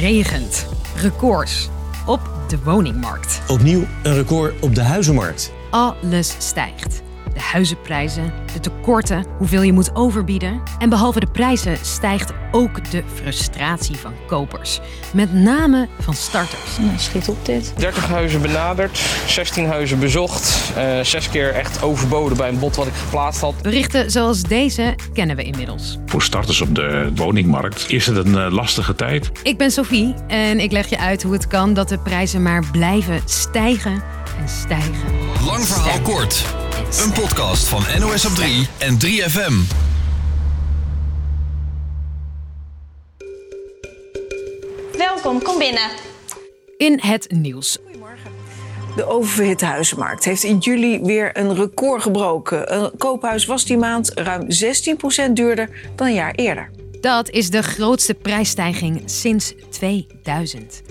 regent. Records op de woningmarkt. Opnieuw een record op de huizenmarkt. Alles stijgt. De huizenprijzen, de tekorten, hoeveel je moet overbieden. En behalve de prijzen stijgt ook de frustratie van kopers. Met name van starters. Nou, schiet op dit. 30 huizen benaderd, 16 huizen bezocht, uh, zes keer echt overboden bij een bod wat ik geplaatst had. Berichten zoals deze kennen we inmiddels. Voor starters op de woningmarkt is het een uh, lastige tijd. Ik ben Sophie en ik leg je uit hoe het kan dat de prijzen maar blijven stijgen en stijgen. Lang verhaal kort. Een podcast van NOS op 3 en 3FM. Welkom, kom binnen. In het nieuws. De oververhitte huizenmarkt heeft in juli weer een record gebroken. Een koophuis was die maand ruim 16% duurder dan een jaar eerder. Dat is de grootste prijsstijging sinds 2000.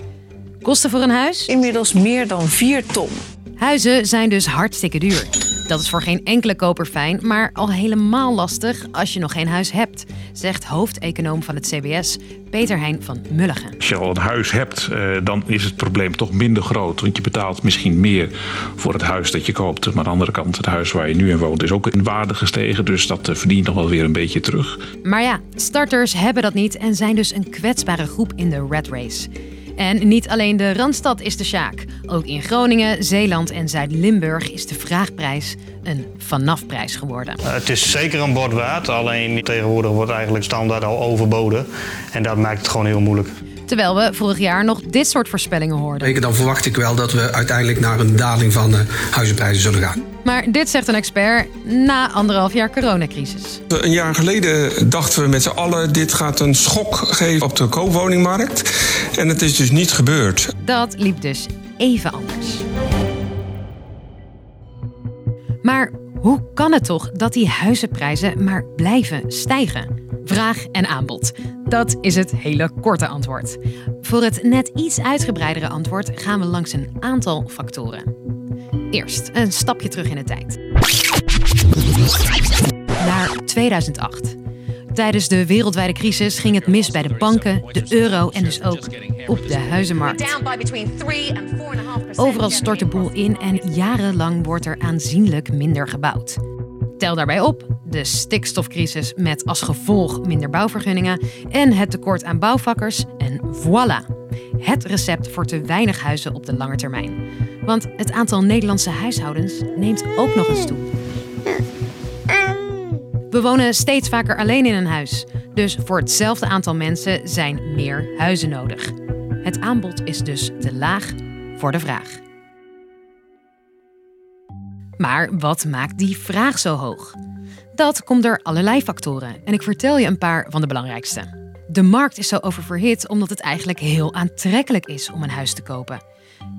Kosten voor een huis? Inmiddels meer dan 4 ton. Huizen zijn dus hartstikke duur. Dat is voor geen enkele koper fijn, maar al helemaal lastig als je nog geen huis hebt, zegt hoofdeconoom van het CBS, Peter Heijn van Mulligen. Als je al een huis hebt, eh, dan is het probleem toch minder groot. Want je betaalt misschien meer voor het huis dat je koopt. Maar aan de andere kant, het huis waar je nu in woont is ook in waarde gestegen. Dus dat eh, verdient nog wel weer een beetje terug. Maar ja, starters hebben dat niet en zijn dus een kwetsbare groep in de red race. En niet alleen de Randstad is de sjaak. Ook in Groningen, Zeeland en Zuid-Limburg is de vraagprijs een vanafprijs geworden. Uh, het is zeker een bord waard, alleen tegenwoordig wordt eigenlijk standaard al overboden. En dat maakt het gewoon heel moeilijk. Terwijl we vorig jaar nog dit soort voorspellingen hoorden. Dan verwacht ik wel dat we uiteindelijk naar een daling van de huizenprijzen zullen gaan. Maar dit zegt een expert na anderhalf jaar coronacrisis. Een jaar geleden dachten we met z'n allen... dit gaat een schok geven op de koopwoningmarkt. En het is dus niet gebeurd. Dat liep dus even anders. Maar hoe kan het toch dat die huizenprijzen maar blijven stijgen? Vraag en aanbod. Dat is het hele korte antwoord. Voor het net iets uitgebreidere antwoord gaan we langs een aantal factoren. Eerst een stapje terug in de tijd. Naar 2008. Tijdens de wereldwijde crisis ging het mis bij de banken, de euro en dus ook op de huizenmarkt. Overal stort de boel in en jarenlang wordt er aanzienlijk minder gebouwd. Tel daarbij op de stikstofcrisis met als gevolg minder bouwvergunningen en het tekort aan bouwvakkers en voilà. Het recept voor te weinig huizen op de lange termijn. Want het aantal Nederlandse huishoudens neemt ook nog eens toe. We wonen steeds vaker alleen in een huis. Dus voor hetzelfde aantal mensen zijn meer huizen nodig. Het aanbod is dus te laag voor de vraag. Maar wat maakt die vraag zo hoog? Dat komt door allerlei factoren en ik vertel je een paar van de belangrijkste. De markt is zo oververhit omdat het eigenlijk heel aantrekkelijk is om een huis te kopen.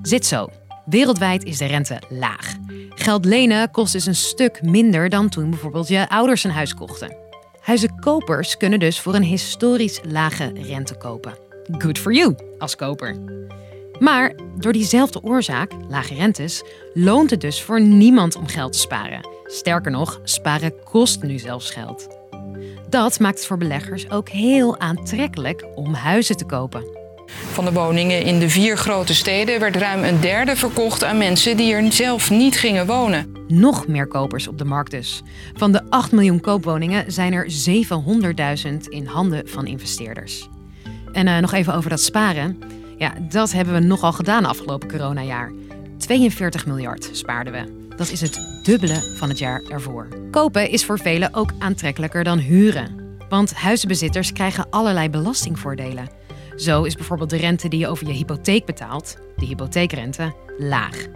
Zit zo. Wereldwijd is de rente laag. Geld lenen kost dus een stuk minder dan toen bijvoorbeeld je ouders een huis kochten. Huizenkopers kunnen dus voor een historisch lage rente kopen. Good for you als koper. Maar door diezelfde oorzaak, lage rentes, loont het dus voor niemand om geld te sparen. Sterker nog, sparen kost nu zelfs geld. Dat maakt het voor beleggers ook heel aantrekkelijk om huizen te kopen. Van de woningen in de vier grote steden werd ruim een derde verkocht aan mensen die er zelf niet gingen wonen. Nog meer kopers op de markt dus. Van de 8 miljoen koopwoningen zijn er 700.000 in handen van investeerders. En uh, nog even over dat sparen. Ja, dat hebben we nogal gedaan afgelopen coronajaar. 42 miljard spaarden we. Dat is het dubbele van het jaar ervoor. Kopen is voor velen ook aantrekkelijker dan huren. Want huizenbezitters krijgen allerlei belastingvoordelen. Zo is bijvoorbeeld de rente die je over je hypotheek betaalt, de hypotheekrente, laag.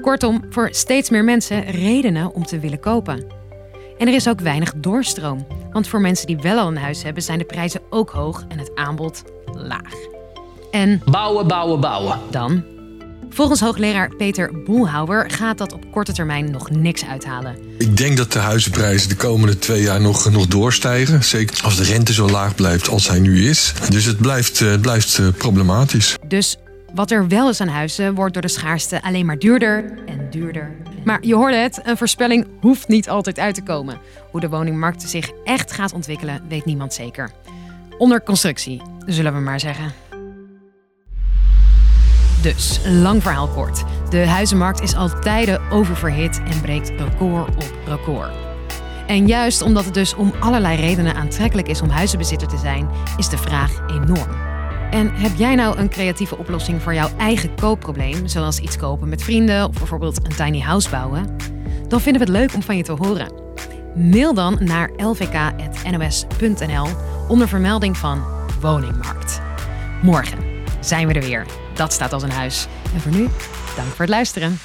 Kortom, voor steeds meer mensen redenen om te willen kopen. En er is ook weinig doorstroom, want voor mensen die wel al een huis hebben zijn de prijzen ook hoog en het aanbod laag. En bouwen, bouwen, bouwen. Dan Volgens hoogleraar Peter Boelhouwer gaat dat op korte termijn nog niks uithalen. Ik denk dat de huizenprijzen de komende twee jaar nog, nog doorstijgen. Zeker als de rente zo laag blijft als hij nu is. Dus het blijft, het eh, blijft eh, problematisch. Dus wat er wel is aan huizen wordt door de schaarste alleen maar duurder en duurder. Maar je hoorde het, een voorspelling hoeft niet altijd uit te komen. Hoe de woningmarkt zich echt gaat ontwikkelen, weet niemand zeker. Onder constructie, zullen we maar zeggen. Dus, lang verhaal kort. De huizenmarkt is al tijden oververhit en breekt record op record. En juist omdat het dus om allerlei redenen aantrekkelijk is om huizenbezitter te zijn, is de vraag enorm. En heb jij nou een creatieve oplossing voor jouw eigen koopprobleem, zoals iets kopen met vrienden of bijvoorbeeld een tiny house bouwen? Dan vinden we het leuk om van je te horen. Mail dan naar lvk.nos.nl onder vermelding van woningmarkt. Morgen zijn we er weer. Dat staat als een huis. En voor nu, dank voor het luisteren.